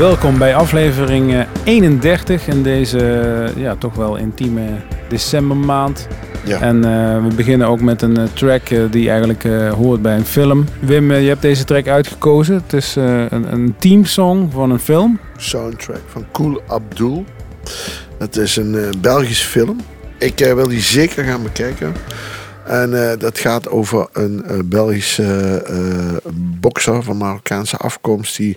Welkom bij aflevering eh, 31 in deze eh, ja, toch wel intieme decembermaand. Ja. En eh, we beginnen ook met een eh, track eh, die eigenlijk eh, hoort bij een film. Wim, eh, je hebt deze track uitgekozen. Het is eh, een, een teamsong van een film. soundtrack van Cool Abdul. Dat is een eh, Belgische film. Ik eh, wil die zeker gaan bekijken. En eh, dat gaat over een eh, Belgische eh, bokser van Marokkaanse afkomst. Die,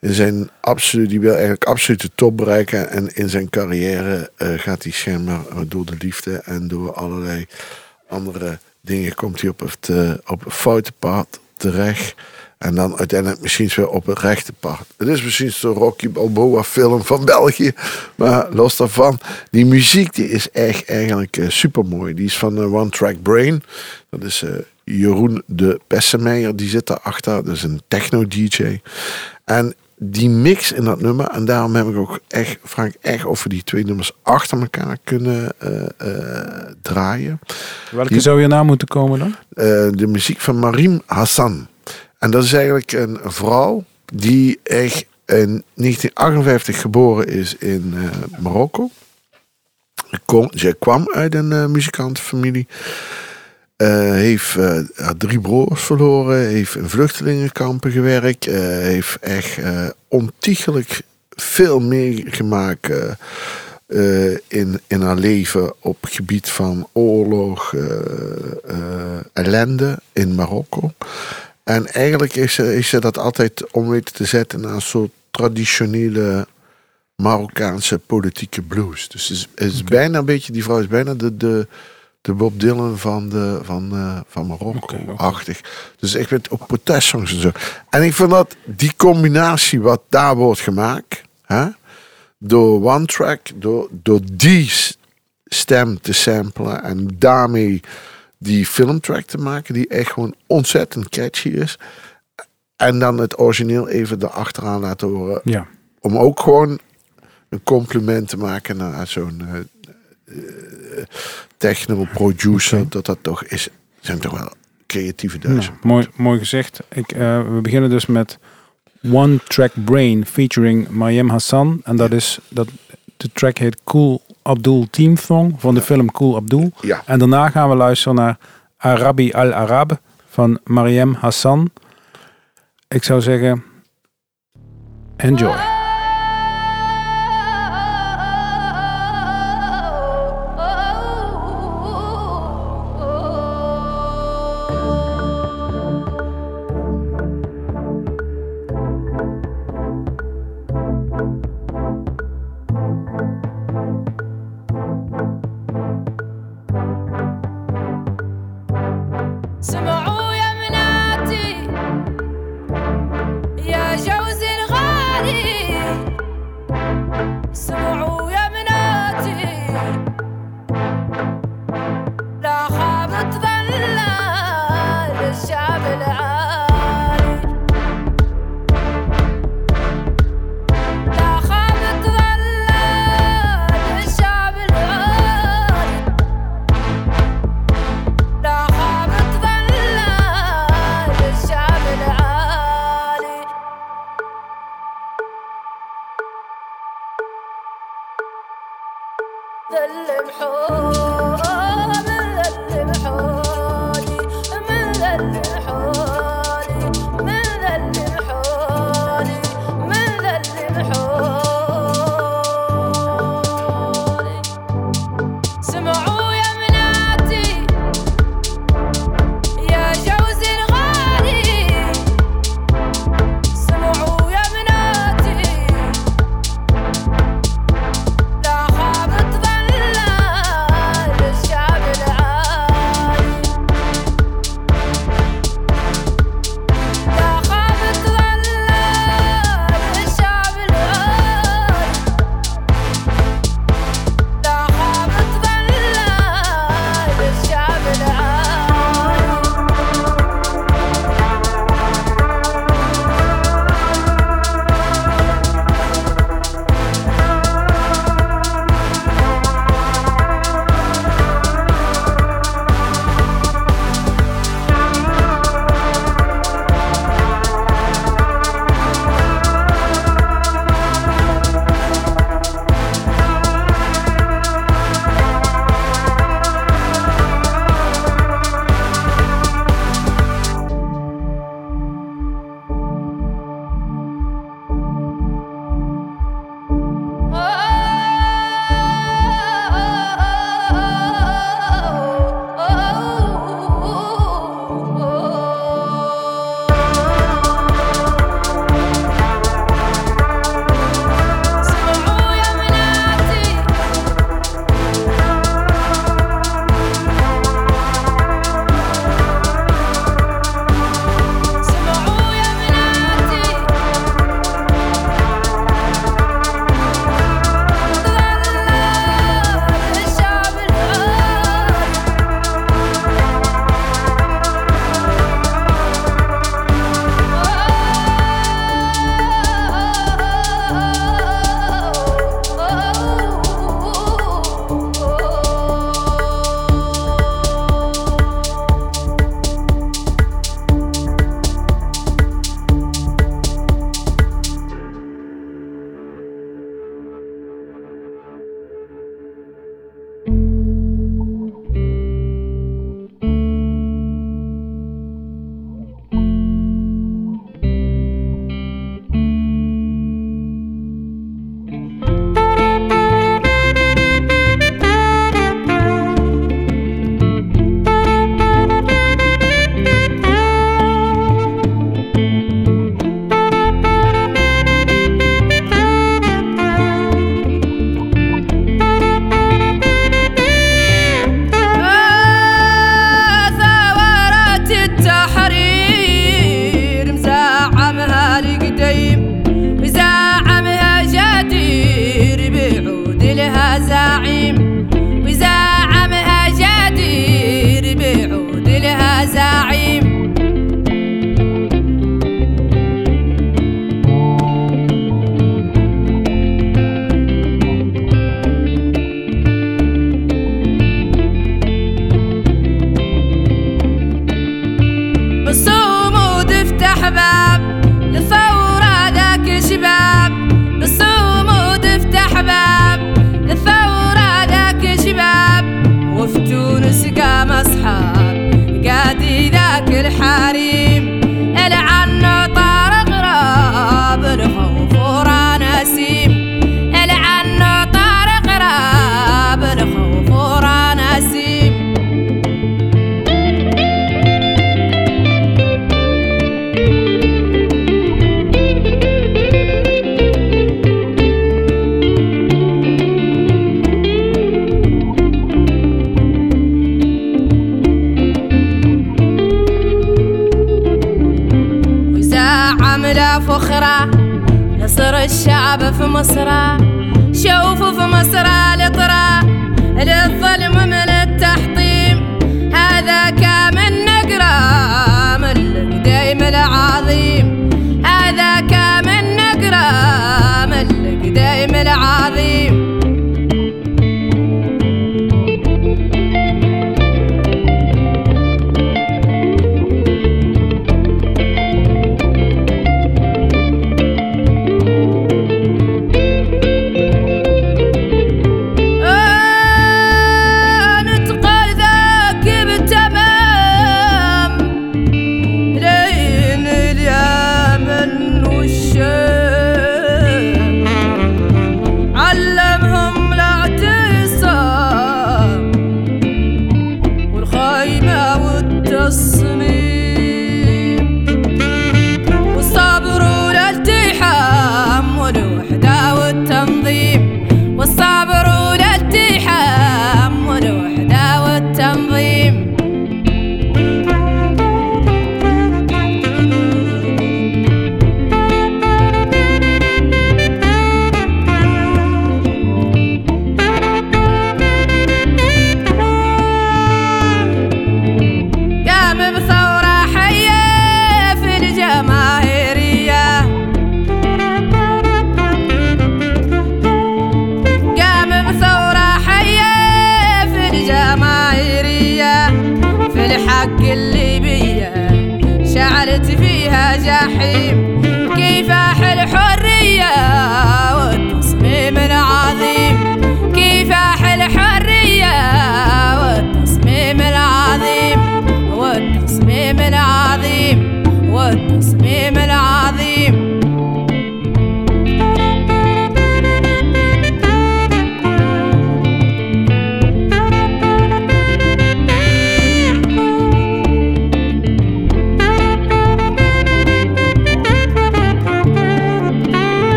in zijn absoluut, die wil eigenlijk absoluut de top bereiken. En in zijn carrière gaat hij schijnbaar door de liefde en door allerlei andere dingen komt hij op het, op het foute pad terecht. En dan uiteindelijk misschien weer op het rechte pad. Het is misschien zo'n Rocky Balboa film van België. Maar los daarvan, die muziek die is echt eigenlijk super mooi. Die is van eh, One Track Brain. Dat is eh, Jeroen de Pessemeijer, die zit daarachter. Dat is een techno-dj. En die mix in dat nummer, en daarom heb ik ook echt, vraag ik echt of we die twee nummers achter elkaar kunnen eh, eh, draaien. Welke Die- zou je na moeten komen dan? Eh, de muziek van Marim Hassan. En dat is eigenlijk een vrouw die echt in 1958 geboren is in eh, Marokko. Kom, zij kwam uit een eh, muzikantenfamilie. Eh, heeft drie broers verloren. Heeft in vluchtelingenkampen gewerkt. heeft echt ontiegelijk veel meegemaakt. in, in haar leven op gebied van oorlog, ellende in Marokko. En eigenlijk is ze, is ze dat altijd om weten te zetten naar een soort traditionele Marokkaanse politieke blues. Dus is, is bijna een beetje, die vrouw is bijna de, de, de Bob Dylan van, de, van, eh, van. Marokko-achtig. Dus ik weet ook protestsongs en zo. En ik vind dat die combinatie wat daar wordt gemaakt, hè, door one track, door, door die stem te samplen en daarmee die filmtrack te maken, die echt gewoon ontzettend catchy is. En dan het origineel even erachteraan laten horen. Ja. Om ook gewoon een compliment te maken naar zo'n eh, eh, techno producer. Dat dat toch is. Zijn toch wel creatieve Nou, duizen. mooi, mooi gezegd. Ik, eh, we beginnen dus met One Track Brain featuring Mayem Hassan. En dat is, dat, de track heet Cool Abdul Team Song van de film Cool Abdul. Ja. En daarna gaan we luisteren naar Arabi Al-Arab van Mariam Hassan. Ik zou zeggen, enjoy. سمعوا يا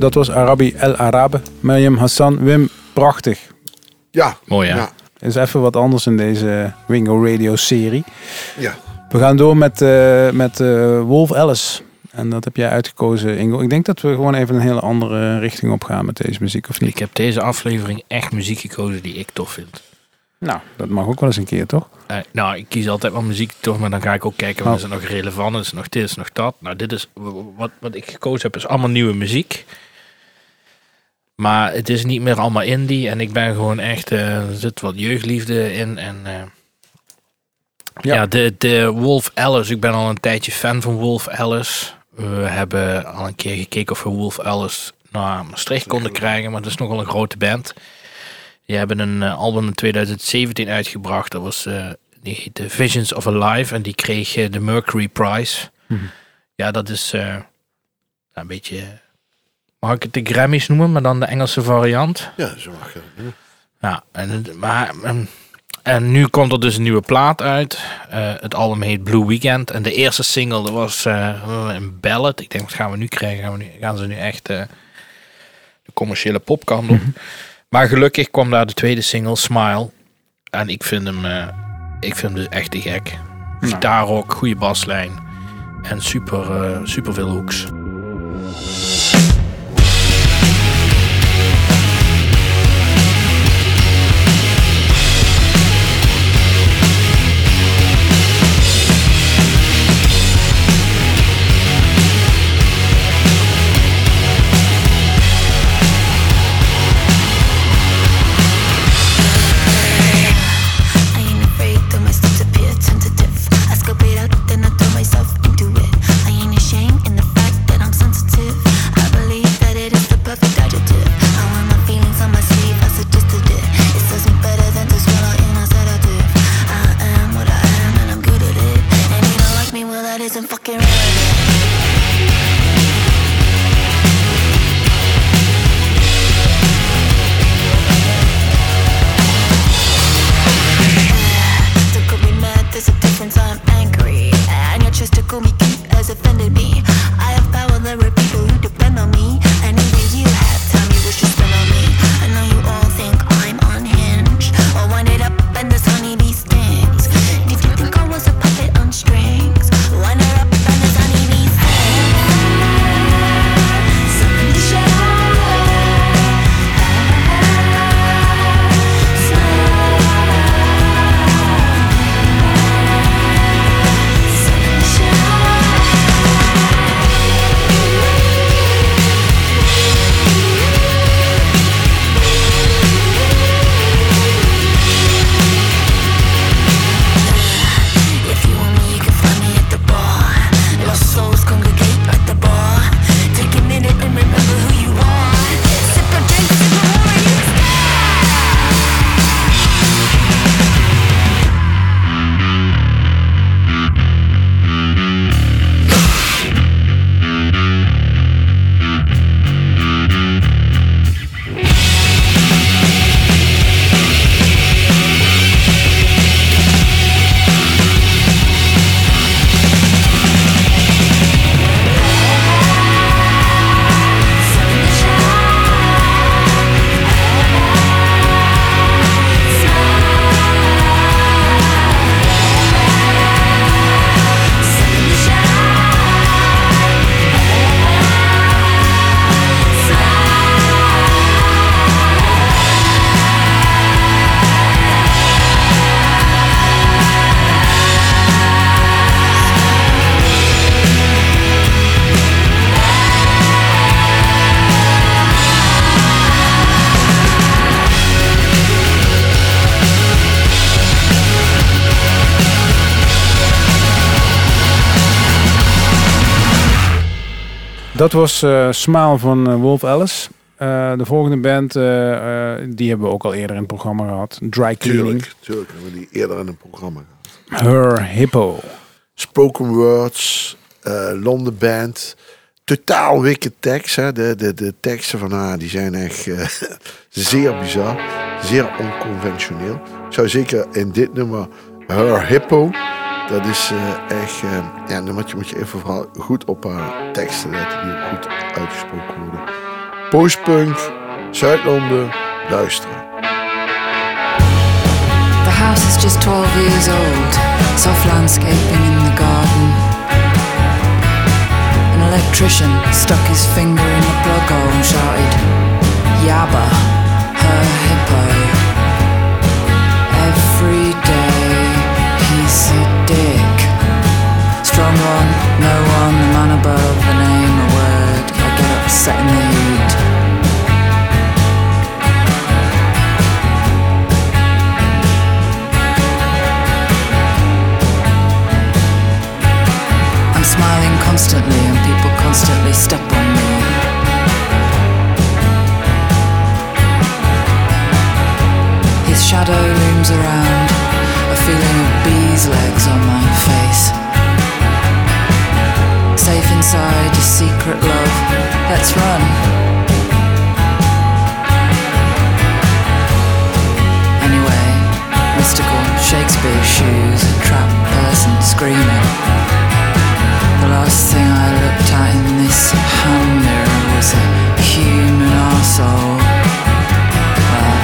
Dat was Arabi El Arabe. Mariam Hassan. Wim, prachtig. Ja. Mooi, hè? Ja. Is even wat anders in deze Wingo Radio serie. ja. We gaan door met, eh, met eh, Wolf Alice. En dat heb jij uitgekozen, Ingo. Ik denk dat we gewoon even een hele andere richting op gaan met deze muziek, of niet? Ik heb deze aflevering echt muziek gekozen die ik tof vind. Nou, dat mag ook wel eens een keer, toch? Eh, nou, ik kies altijd wel muziek toch, maar dan ga ik ook kijken, wat is er nog relevant? Is er nog dit, is er nog dat? Nou, dit is, wat, wat ik gekozen heb, is allemaal nieuwe muziek. Maar het is niet meer allemaal indie en ik ben gewoon echt, eh, er zit wat jeugdliefde in en... eh, Ja. ja, de, de Wolf Alice, ik ben al een tijdje fan van Wolf Alice. We hebben al een keer gekeken of we Wolf Alice naar Maastricht konden krijgen, maar dat is nogal een grote band. Die hebben een eh, album in 2017 uitgebracht. Dat was eh die heette Visions of Alive en die kreeg de Mercury Prize. Mhm. Ja, dat is eh, een beetje. Mag ik het de Grammys noemen, maar dan de Engelse variant? Ja, zo mag je dat noemen. Ja, en, maar, en, en nu komt er dus een nieuwe plaat uit. Eh, het album heet Blue Weekend. En de eerste single dat was eh, een ballad. Ik denk, wat gaan we nu krijgen? Gaan, we nu, gaan ze nu echt eh, de commerciële popkant op? Maar gelukkig kwam daar de tweede single, Smile. En ik vind hem, eh, ik vind hem dus echt te gek. Gitaarrock, goede baslijn. En super, eh, super veel hoeks. Dat was eh Smile van eh, Wolf Alice. Eh, de volgende band, die hebben we ook al eerder in het programma gehad. Dry Cleaning. Tuurlijk, tuurlijk. Hebben we die eerder in het programma gehad. Her Hippo. Spoken Words, Londen Band. Totaal wicked tekst. Hè. De, de, de teksten van haar die zijn echt zeer bizar. Zeer onconventioneel. Ik zou zeker in dit nummer Her Hippo. Dat is eh, echt... eh, ja, dan moet je, moet je even vooral goed op haar teksten letten. Die goed uitgesproken worden. Postpunk, Zuid-Londen, luisteren. The house is just 12 years old, soft landscaping in the garden. An electrician stuck his finger in the plug hole and shouted, Yabba, her hippo. Every day no one, the man above, a name, a word. I get upset in the heat. I'm smiling constantly and people constantly step on me. His shadow looms around, a feeling of bees' legs on my face. Inside a secret love, let's run. Anyway, mystical Shakespeare shoes, a trapped person screaming. The last thing I looked at in this hand mirror was a human arsehole. Well,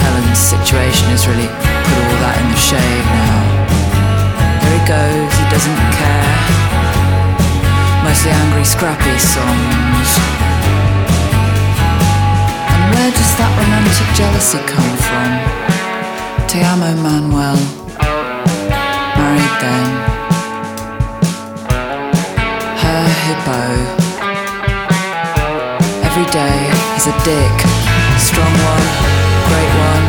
Helen's situation has really put all that in the shade now. There he goes, he doesn't care. Mostly angry, scrappy songs. And where does that romantic jealousy come from? Te amo, Manuel. Married then her hippo. Every day he's a dick, strong one, great one,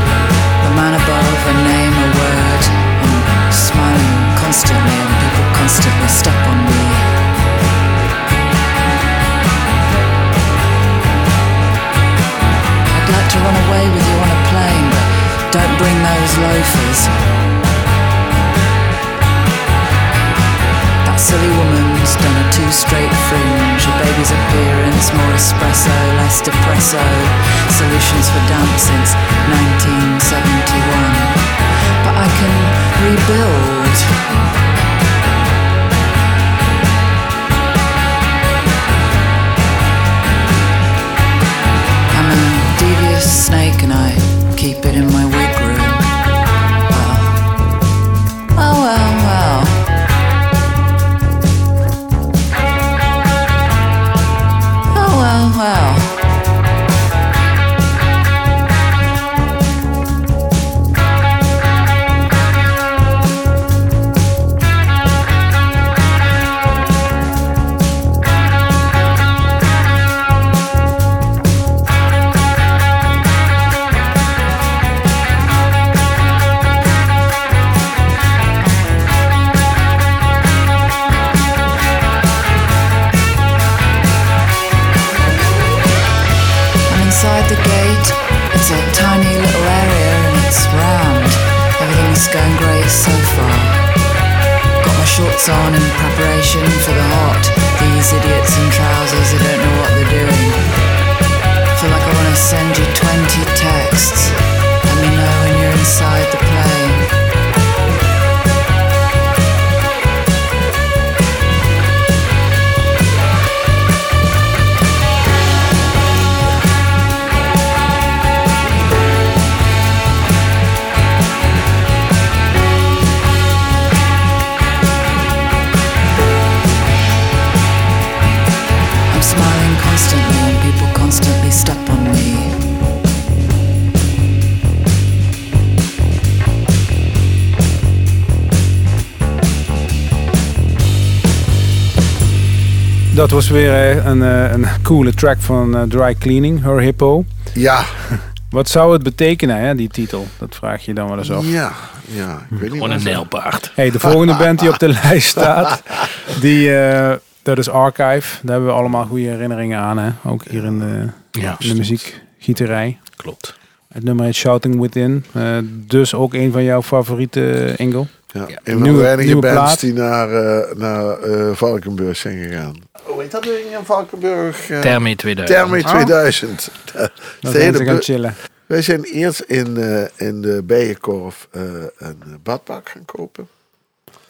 the man above, a name, a word. I'm smiling constantly, and people constantly step on me. Run away with you on a plane, but don't bring those loafers. That silly woman's done a two straight fringe. A baby's appearance, more espresso, less depresso. Solutions for damp since 1971. But I can rebuild. can I keep it in my way? Dat was weer eh, een, eh, een coole track van eh, Dry Cleaning, Her Hippo. Ja, Wat zou het betekenen, hè, die titel? Dat vraag je dan wel eens af. ja, ja. Ik weet niet Gewoon een nijlpaard. Hey, de volgende band die op de lijst staat, die, eh, dat is Archive. Daar hebben we allemaal goede herinneringen aan. Hè? Ook hier in de, Ja, in de muziekgieterij. klopt. Het nummer heet Shouting Within. Eh, dus ook een van jouw favoriete Engel. Ja, een van Nieuwe- de weinige bands plaat. die naar, eh, naar eh, Valkenburg zijn gegaan. Hoe heet dat ding in Valkenburg? Uh, Thermie 2000. Thermie 2000. Dan De zijn hele ze gaan chillen. Wij zijn eerst in, eh, in de Bijenkorf eh, een badpak gaan kopen.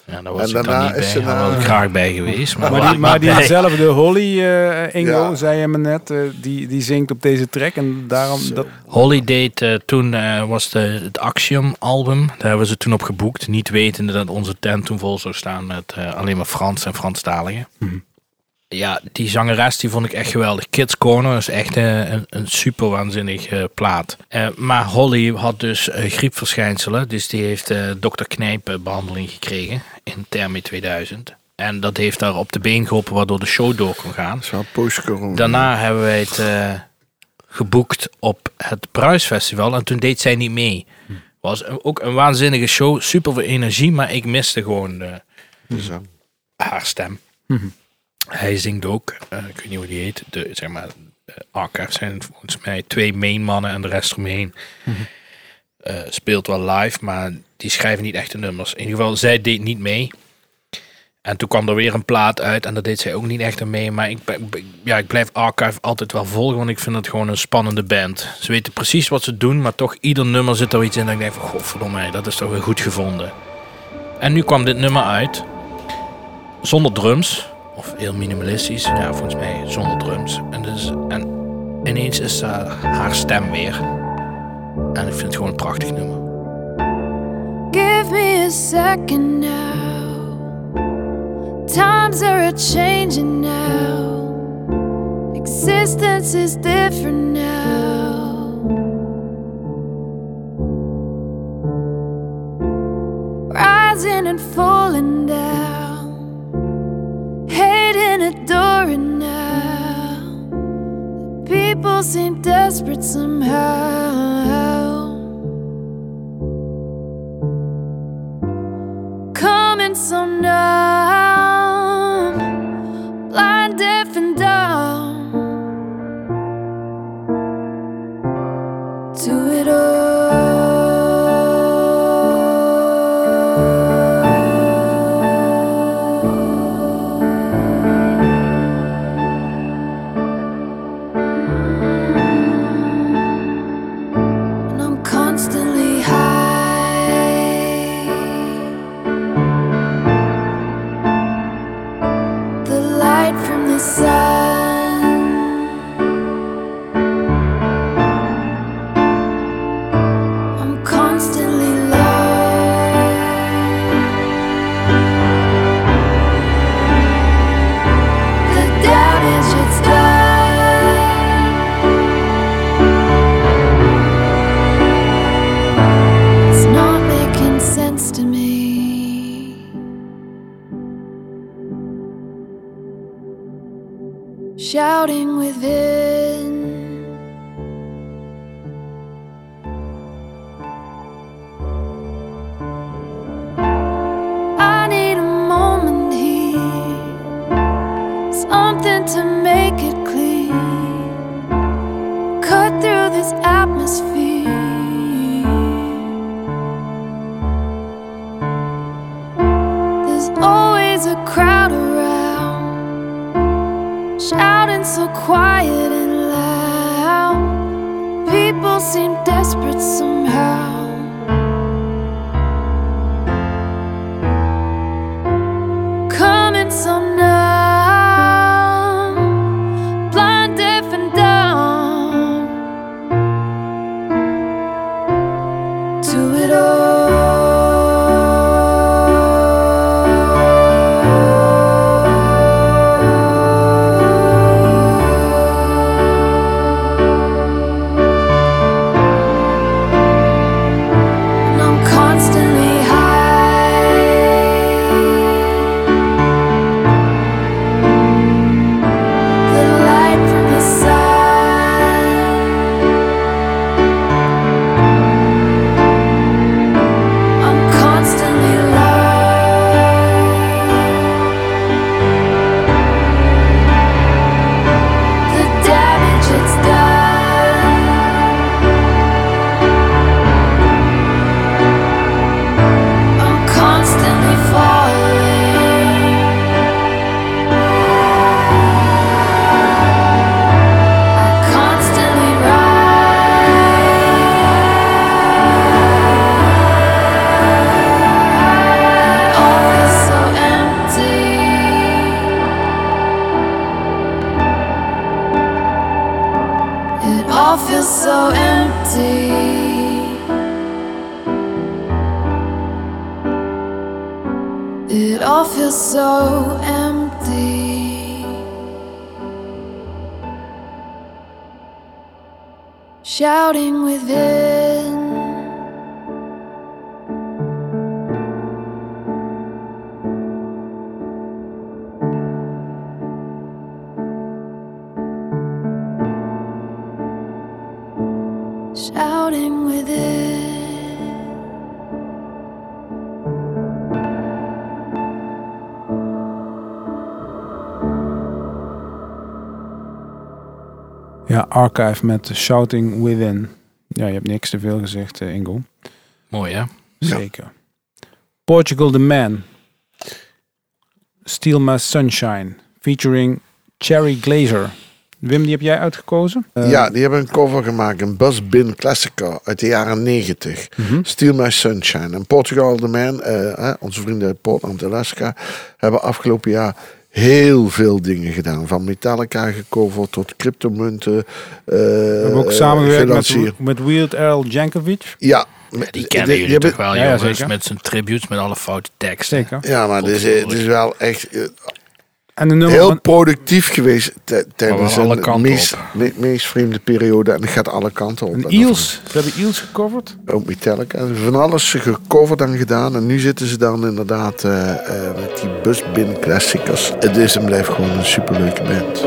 Ja, daar was En dan daarna niet is bij. ze ik graag bij geweest. Maar, die, maar diezelfde Holly uh, Engel, Ja. zei je me net, eh, die, die zingt op deze track. En daarom, dat, Holly deed toen, eh, was de, het Axiom album. Daar hebben ze toen op geboekt. Niet wetende dat onze tent toen vol zou staan met eh, alleen maar Frans en Franstaligen. Mhm. Ja, die zangeres die vond ik echt geweldig. Kids Corner is echt eh, een, een super waanzinnig eh, plaat. Eh, maar Holly had dus griepverschijnselen. Dus die heeft dokter Knijp behandeling gekregen in Thermi 2000. En dat heeft daar op de been geholpen waardoor de show door kon gaan. Post-corona. Daarna hebben wij het geboekt op het Bruisfestival en toen deed zij niet mee. Was een- ook een waanzinnige show, super veel energie, maar ik miste gewoon de, Zo. haar stem. Mhm. Hij zingt ook, eh, ik weet niet hoe die heet, de, zeg maar, de Archive zijn volgens mij twee main mannen en de rest eromheen. Eh, speelt wel live, maar die schrijven niet echt de nummers. In ieder geval, zij deed niet mee. En toen kwam er weer een plaat uit en daar deed zij ook niet echt aan mee. Maar ik, ja, ik blijf Archive altijd wel volgen, want ik vind het gewoon een spannende band. Ze weten precies wat ze doen, maar toch ieder nummer zit er iets in dat ik denk van, godverdomme, dat is toch weer goed gevonden. En nu kwam dit nummer uit, zonder drums, of heel minimalistisch, ja, volgens mij zonder drums. En, dus, en ineens is haar stem weer. En ik vind het gewoon prachtig nummer. Give me a second now. Times are a changing now. Existence is different now. Rising and falling down. Hating, adoring now. People seem desperate somehow. coming so numb, Archive met Shouting Within. Ja, je hebt niks te veel gezegd, eh, Ingo. Mooi, hè? Ja. Zeker. Portugal the Man. Steal My Sunshine. Featuring Cherry Glazer. Wim, die heb jij uitgekozen? Eh, ja, die hebben een cover gemaakt. Een Buzz Bin Classica uit de jaren 90. mhm. Steal My Sunshine. En Portugal The Man, eh, onze vrienden uit Portland, Alaska, hebben afgelopen jaar heel veel dingen gedaan. Van Metallica gecoverd tot cryptomunten. eh We hebben ook samengewerkt met, met Weird Al Jankovic. Ja, Die kennen jullie hebben- toch wel, Ja, jongens, zeker. met zijn tributes, met alle foute teksten. Zeker. Ja, maar het is, het is wel echt eh, En de nummer heel van, productief geweest tijdens wel alle een kanten meest, me- meest vreemde periode. En het gaat alle kanten op. en En Eels. Ze hebben Eels gecoverd. Ook Metallica. Ze hebben van alles gecoverd en gedaan. En nu zitten ze dan inderdaad eh, eh, met die busbin classics. Het is en blijft gewoon een superleuke band.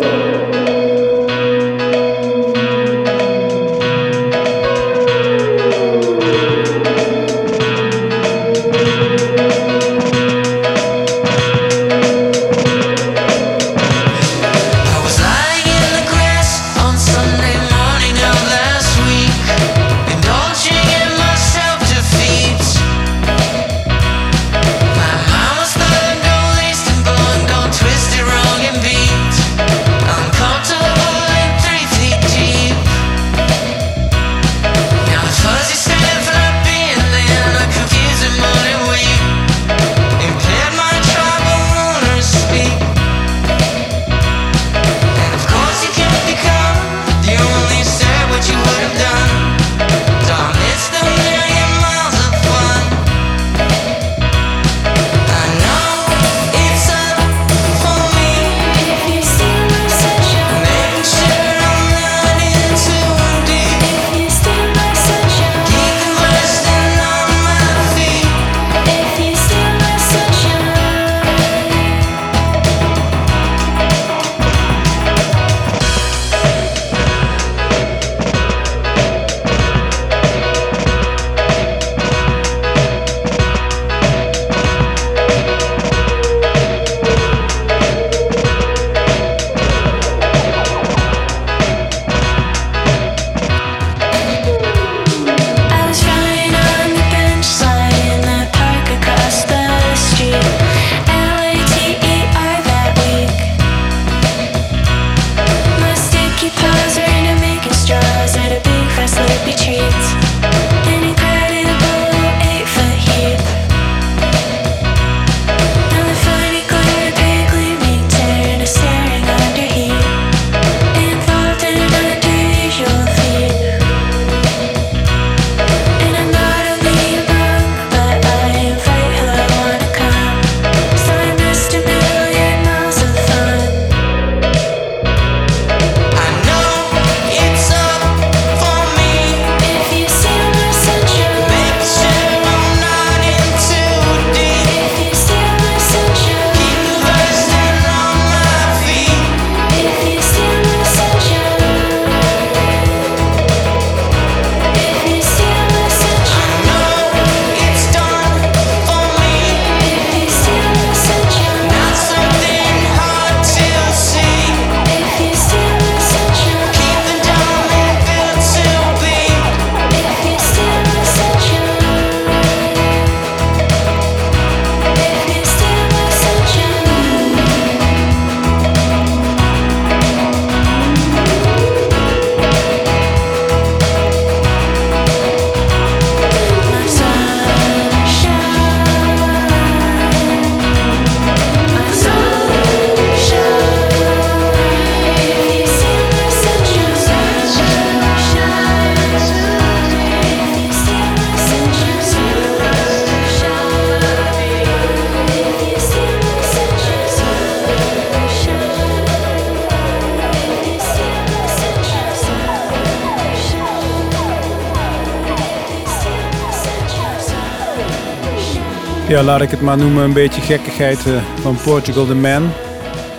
Ja, laat ik het maar noemen een beetje gekkigheid eh, van Portugal the Man.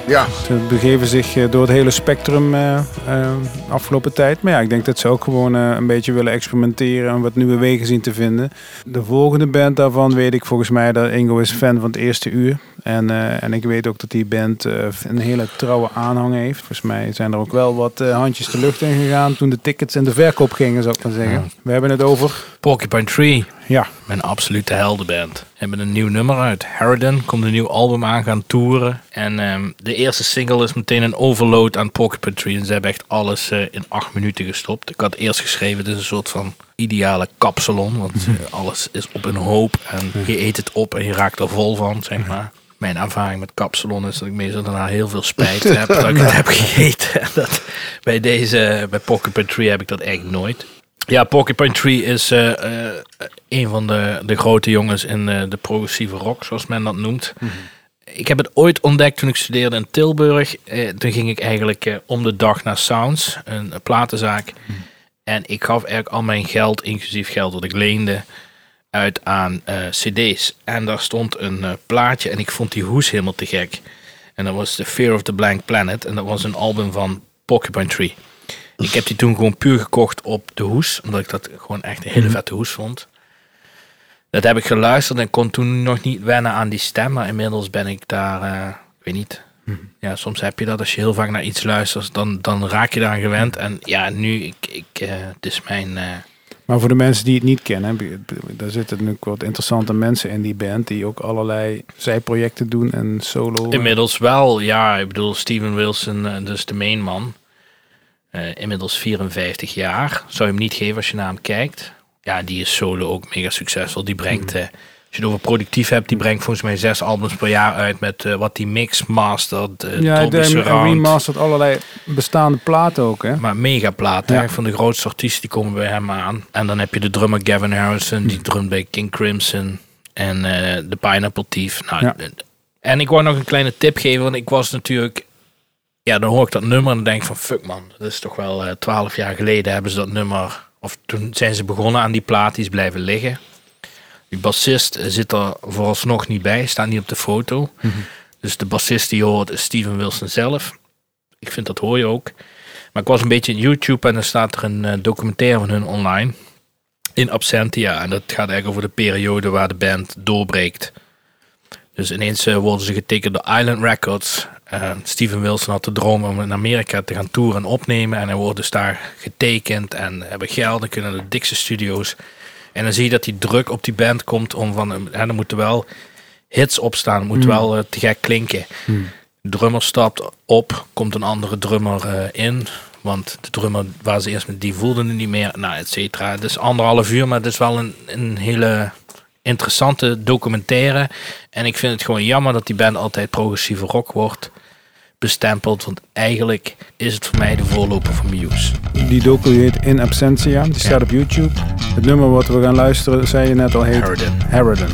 Ja, Ze begeven zich eh, door het hele spectrum eh, afgelopen tijd. Maar ja, ik denk dat ze ook gewoon een beetje willen experimenteren en wat nieuwe wegen zien te vinden. De volgende band daarvan weet ik volgens mij dat Ingo is fan van het eerste uur. En, eh, en ik weet ook dat die band eh, een hele trouwe aanhang heeft. Volgens mij zijn er ook wel wat eh, handjes de lucht in gegaan toen de tickets in de verkoop gingen, zou ik maar zeggen. We hebben het over, Porcupine Tree. ja, Mijn absolute heldenband. We hebben een nieuw nummer uit. Harridan komt een nieuw album aan gaan toeren. En ehm, de eerste single is meteen een overload aan Porcupine Tree. En ze hebben echt alles in acht minuten gestopt. Ik had eerst geschreven, het is een soort van ideale kapsalon. Want eh, alles is op een hoop. En je eet het op en je raakt er vol van, zeg maar. Mijn ervaring met kapsalon is dat ik meestal daarna heel veel spijt heb dat ik het heb gegeten. En dat, bij deze, bij Porcupine Tree heb ik dat eigenlijk nooit. Ja, Porcupine Tree is eh, eh, een van de, de grote jongens in eh, de progressieve rock, zoals men dat noemt. Ik heb het ooit ontdekt toen ik studeerde in Tilburg. Eh, toen ging ik eigenlijk eh, om de dag naar Sounds, een, een platenzaak. En ik gaf eigenlijk al mijn geld, inclusief geld dat ik leende, uit aan eh, cd's. En daar stond een eh, plaatje en ik vond die hoes helemaal te gek. En dat was The Fear of the Blank Planet. En dat was een album van Porcupine Tree. Ik heb die toen gewoon puur gekocht op de hoes. Omdat ik dat gewoon echt een hele vette hoes vond. Dat heb ik geluisterd en kon toen nog niet wennen aan die stem. Maar inmiddels ben ik daar, eh, ik weet niet. Ja, soms heb je dat als je heel vaak naar iets luistert, dan, dan raak je daar gewend. En ja, nu, ik, ik, het is mijn... Maar voor de mensen die het niet kennen, daar zitten natuurlijk wat interessante mensen in die band die ook allerlei zijprojecten doen en solo. Inmiddels wel, ja. Ik bedoel, Steven Wilson, eh, dus de mainman. eh inmiddels 54 jaar. Zou je hem niet geven als je naar hem kijkt. Ja, die is solo ook mega succesvol. Die brengt, Hmm. eh, je het over productief hebt, die brengt volgens mij zes albums per jaar uit met eh, wat die mix, mastert, eh ja, de remastert allerlei bestaande platen ook, hè? Maar mega platen. Ja. Van de grootste artiesten die komen bij hem aan. En dan heb je de drummer Gavin Harrison. Die drumt bij King Crimson. En eh, de Pineapple Thief. Nou, Ja. En ik wou nog een kleine tip geven. Want ik was natuurlijk... Ja, dan hoor ik dat nummer en dan denk ik van... Fuck man, dat is toch wel twaalf jaar geleden hebben ze dat nummer... Of toen zijn ze begonnen aan die plaat. Die is blijven liggen. Die bassist zit er vooralsnog niet bij. Staat niet op de foto. Dus de bassist die je hoort is Steven Wilson zelf. Ik vind dat hoor je ook. Maar ik was een beetje in YouTube en dan staat er een eh, documentaire van hun online. In Absentia. En dat gaat eigenlijk over de periode waar de band doorbreekt. Dus ineens eh, worden ze getekend door Island Records. Eh, Steven Wilson had de droom om in Amerika te gaan toeren en opnemen. En hij wordt dus daar getekend en hebben geld en kunnen de dikste studio's. En dan zie je dat die druk op die band komt om van... hè, er moeten wel hits opstaan. Het moet wel eh, te gek klinken. De drummer stapt op, komt een andere drummer eh, in. Want de drummer waar ze eerst met die voelden het niet meer. Nou, et cetera. Het is anderhalf uur, maar het is wel een, een hele interessante documentaire. En ik vind het gewoon jammer dat die band altijd progressieve rock wordt bestempeld. Want eigenlijk is het voor mij de voorloper van Muse. Die docu heet In Absentia, die staat op YouTube. Het nummer wat we gaan luisteren, zei je net al, heet Harridan, Harridan.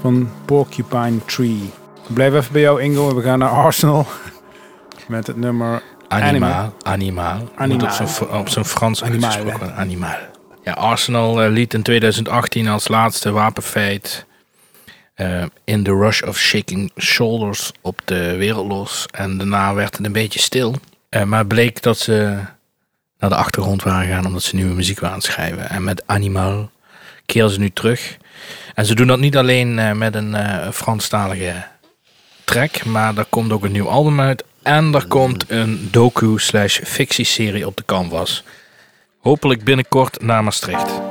Van Porcupine Tree. Blijf even bij jou, Ingo. We gaan naar Arsenal met het nummer Animaal. Animal. Animal. Op zijn, Frans Animal. Animaal. Ja, Arsenal eh, liet in 2018 als laatste wapenfeit eh, in the rush of shaking shoulders op de wereld los. En daarna werd het een beetje stil. Uh, maar bleek dat ze naar de achtergrond waren gegaan omdat ze nieuwe muziek waren aan het schrijven. En met Animal keert ze nu terug en ze doen dat niet alleen eh, met een eh, Franstalige track, maar er komt ook een nieuw album uit. En er komt een docu slash fictieserie op de canvas. Hopelijk binnenkort naar Maastricht.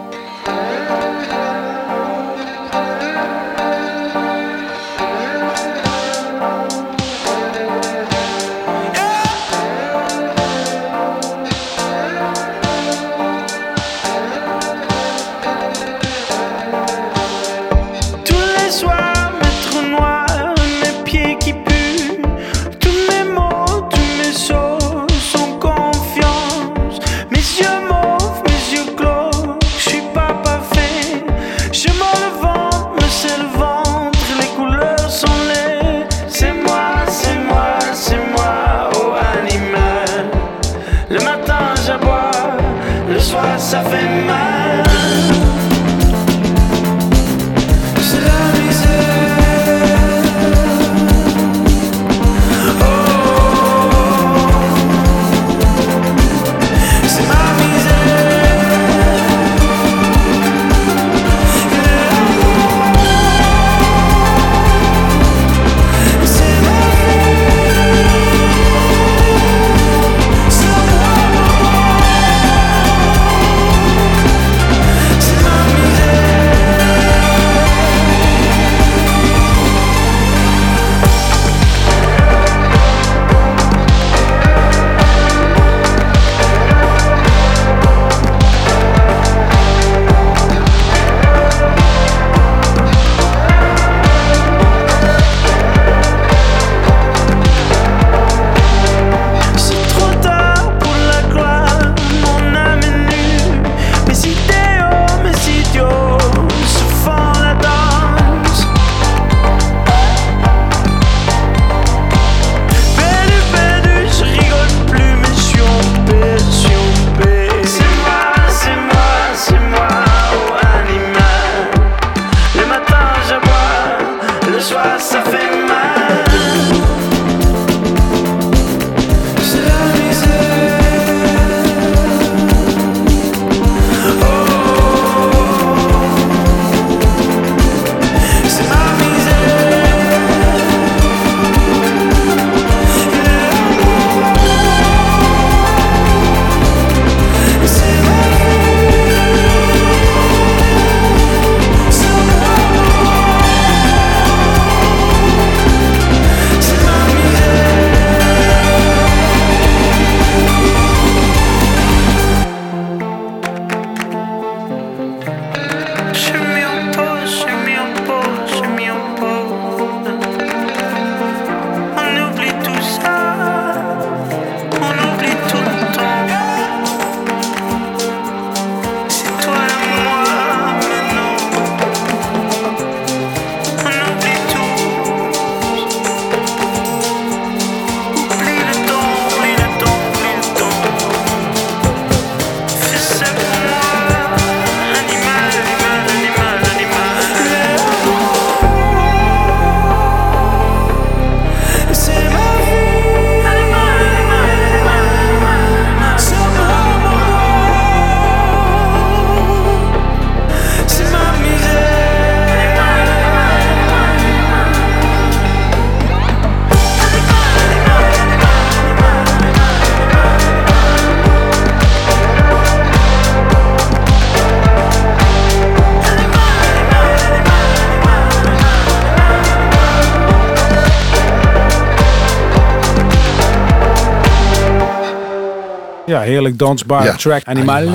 Heerlijk dansbaar Ja. track Animal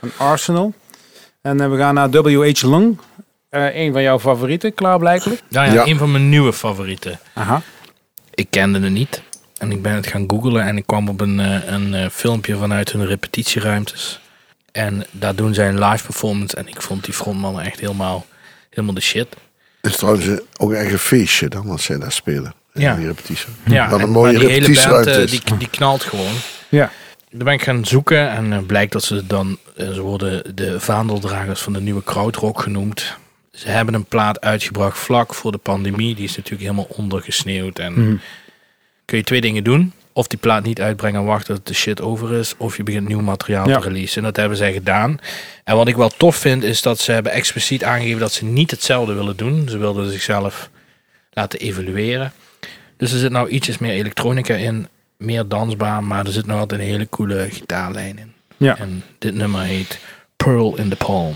van Arsenal. En eh, we gaan naar W.H. Long. Eh een van jouw favorieten, klaarblijkelijk. Ja, Ja. een van mijn nieuwe favorieten. Aha. Ik kende het niet. En ik ben het gaan googlen en ik kwam op een, eh, een filmpje vanuit hun repetitieruimtes. En daar doen zij een live performance. En ik vond die frontman echt helemaal, helemaal de shit. Het is trouwens ook echt een feestje dan, als zij daar spelen. Ja. In die repetitie. Ja, Wat een en- mooie maar die hele band is. die, die knalt gewoon. Ja. Dan ben ik gaan zoeken en eh, blijkt dat ze dan, eh, ze worden de vaandeldragers van de nieuwe krautrock genoemd. Ze hebben een plaat uitgebracht vlak voor de pandemie. Die is natuurlijk helemaal ondergesneeuwd. En Mhm. kun je twee dingen doen. Of die plaat niet uitbrengen en wachten tot de shit over is. Of je begint nieuw materiaal Ja. te releasen. En dat hebben zij gedaan. En wat ik wel tof vind is dat ze hebben expliciet aangegeven dat ze niet hetzelfde willen doen. Ze wilden zichzelf laten evalueren. Dus er zit nou ietsjes meer elektronica in. Meer dansbaar, maar er zit nog altijd een hele coole gitaarlijn in. Ja. En dit nummer heet Pearl in the Palm.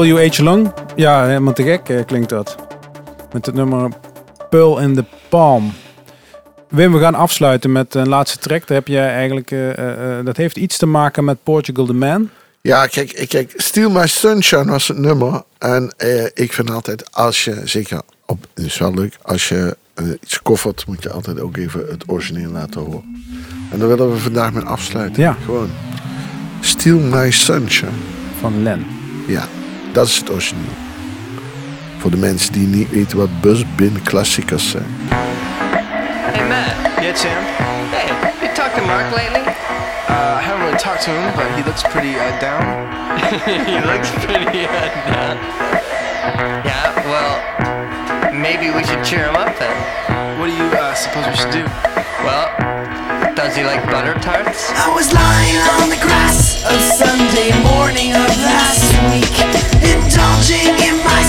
W.H. Long. Ja, helemaal te gek eh, klinkt dat. Met het nummer Pearl in the Palm. Wim, we gaan afsluiten met een laatste track. Daar heb je eigenlijk, eh, eh, dat heeft iets te maken met Portugal the Man. Ja, kijk, ik- kijk, Steal My Sunshine was het nummer. En ik vind altijd, als je, zeker op, het is wel leuk, als je iets koffert, moet je altijd ook even het origineel laten horen. En daar willen we vandaag mee afsluiten. Ja. Gewoon. Steal My Sunshine. Van Len. Ja, dat is het origineel. Voor de mensen die niet weten wat busbin klassiekers zijn. Hey, Matt. Yeah, Sam. Hey, you talked to Mark lately? Uh, I haven't really talked to him, but he looks pretty uh, down. he looks pretty uh, down. Yeah, well, maybe we should cheer him up then. What do you uh, suppose we should do? Well, does he like butter tarts? I was lying on the grass of Sunday morning of last week, indulging in my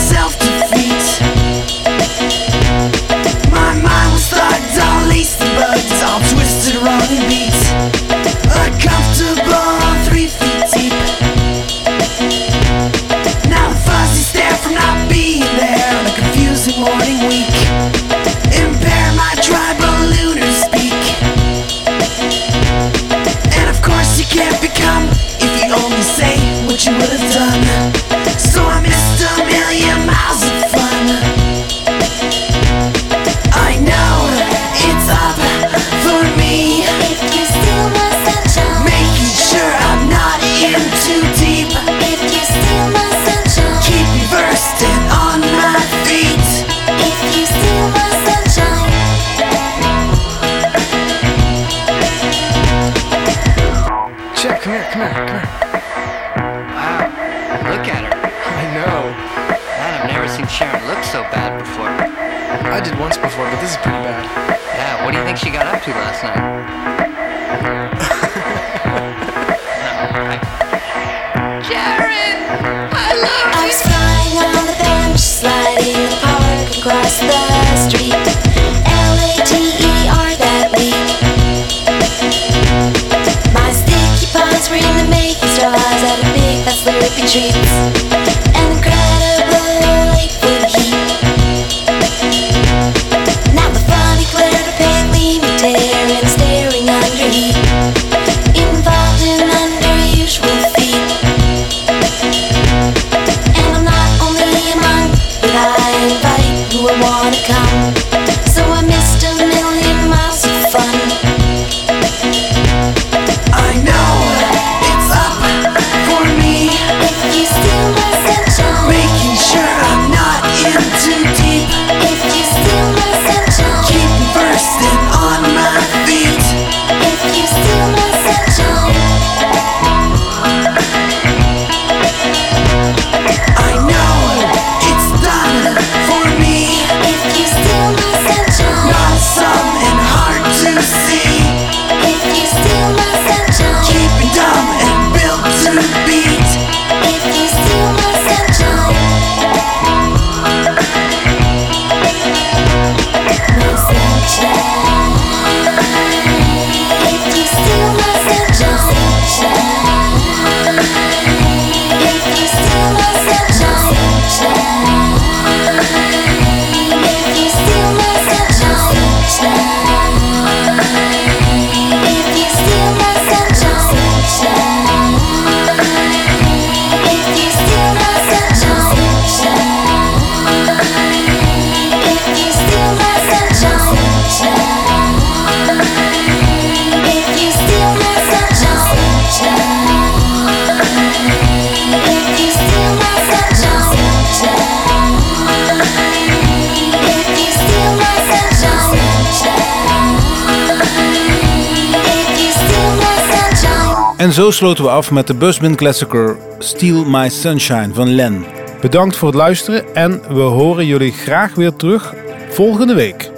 En zo sloten we af met de Busbin Classicer Steal My Sunshine van Len. Bedankt voor het luisteren en we horen jullie graag weer terug volgende week.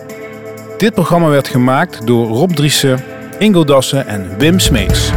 Dit programma werd gemaakt door Rob Driessen, Ingo Dassen en Wim Smeets.